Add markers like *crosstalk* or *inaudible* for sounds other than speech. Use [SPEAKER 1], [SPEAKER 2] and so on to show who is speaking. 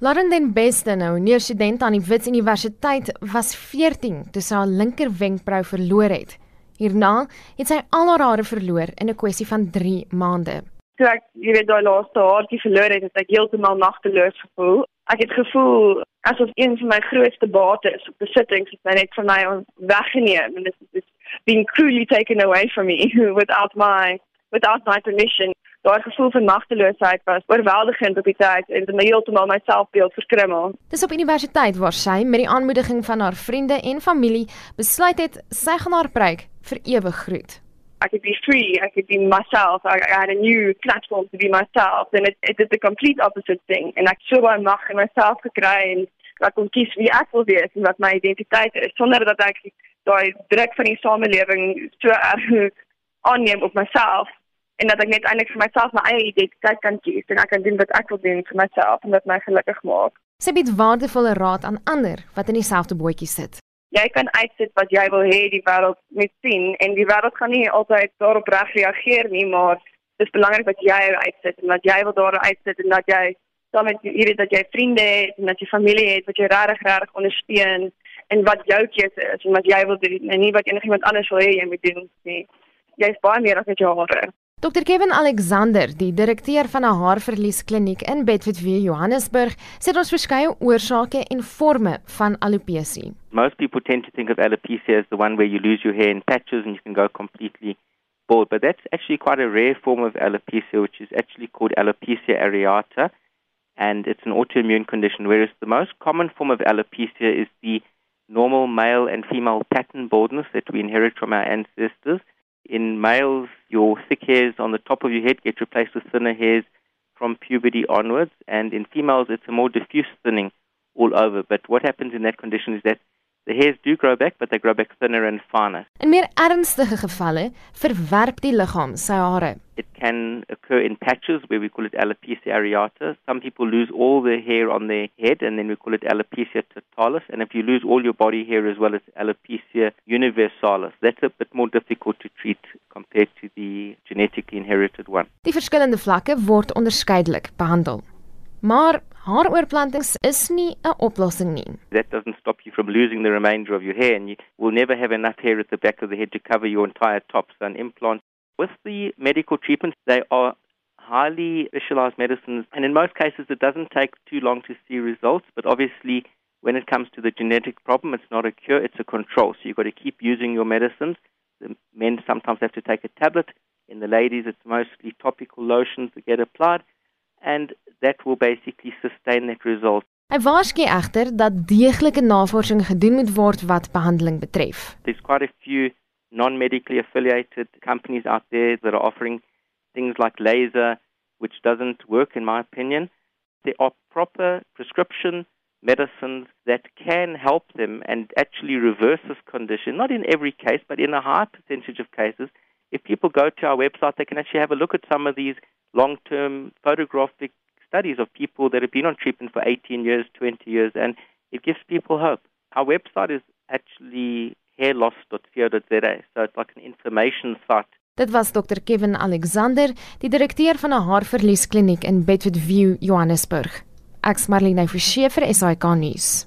[SPEAKER 1] Lauren den Beste nou, 'n student aan die Wits Universiteit, was 14 toe sy haar linker wenkbrau verloor het. Hierna het sy al haar hare verloor in 'n kwessie van 3 maande.
[SPEAKER 2] Toe ek jy weet daai laaste haartjie verloor het, het ek heeltemal nagteloos gevoel. Ek het gevoel asof een van my grootste bates op besittings het my net van my weggeneem and this is being cruelly taken away from me *laughs* without my without my permission. Daai gevoel van magteloosheid was oorweldigend op die tyd en dit het my heeltemal my selfbeeld verkrummel.
[SPEAKER 1] Dis op universiteit waar sy met die aanmoediging van haar vriende en familie besluit het sy gaan haar preek vir ewig groet.
[SPEAKER 2] I could be free, I could be myself, I, I had a new platform to be myself and it, it did the complete opposite thing and ek so baie mag in myself gekry en ek kon kies wie ek wil wees en wat my identiteit is sonder dat ek daai druk van die samelewing so erg *laughs* aanneem op myself en dat ek net eintlik vir myself my eie identiteit kan kies en ek kan doen wat ek wil doen vir myself en wat my gelukkig maak.
[SPEAKER 1] Sy bied waardevolle raad aan ander wat in dieselfde bootjie sit.
[SPEAKER 2] Jy kan uitsit wat jy wil hê die wêreld moet sien en die wêreld gaan nie altyd daarop reg reageer nie, maar dit is belangrik dat jy uitsit en dat jy wil daar uitsit en dat jy saam met jy dat jy vriende het en dat jy familie het wat jy regtig regtig ondersteun en wat jou keuse is en wat jy wil doen en nie wat enigiemand anders wil hê jy moet doen nie. Jy is baie meer as net jou hare.
[SPEAKER 1] Dr Kevin Alexander, die direkteur van 'n haarverlieskliniek in Bedfordview, Johannesburg, sê is verskeie oorsake en forme van alopecia.
[SPEAKER 3] Most people tend to think of alopecia as the one where you lose your hair in patches and you can go completely bald, but that's actually quite a rare form of alopecia which is actually called alopecia areata and it's an autoimmune condition whereas the most common form of alopecia is the normal male and female pattern baldness that we inherit from our ancestors. In males, your thick hairs on the top of your head get replaced with thinner hairs from puberty onwards, and in females, it's a more diffuse thinning all over. But what happens in that condition is that the hairs do grow back, but they grow back thinner and finer.
[SPEAKER 1] In meer ernstige gevalle verwerp die liggaam sy hare.
[SPEAKER 3] It can occur in patches where we call it alopecia areata. Some people lose all their hair on their head and then we call it alopecia totalis. And if you lose all your body hair as well as alopecia universalis, that's a bit more difficult to treat compared to the genetically inherited one.
[SPEAKER 1] Die verskillende vlakke word onderskeidelik behandel. Maar haaroorplantings is nie 'n oplossing nie.
[SPEAKER 3] That doesn't stop you from losing the remainder of your hair and you will never have enough hair at the back of the head to cover your entire top. So an implant with the medical treatments they are highly specialized medicines and in most cases it doesn't take too long to see results but obviously when it comes to the genetic problem it's not a cure it's a control so you've got to keep using your medicines the men sometimes have to take a tablet in the ladies it's mostly topical lotions that get applied and that will basically sustain that result.
[SPEAKER 1] Hy waarsku egter dat deeglike navorsing gedoen moet word wat behandeling betref.
[SPEAKER 3] There's quite a few non-medically affiliated companies out there that are offering things like laser which doesn't work in my opinion. There are proper prescription medicines that can help them and actually reverse this condition, not in every case, but in a high percentage of cases. If people go to our website, they can actually have a look at some of these long term photographic studies of people that have been on treatment for 18 years, 20 years, and it gives people hope. Our website is actually hairloss.co.za, so it's like an information site.
[SPEAKER 1] Dit was Dr Kevin Alexander, die direkteur van 'n haarverlieskliniek in Bedford View, Johannesburg. Ek's Marlene Forsie SAUK nuus.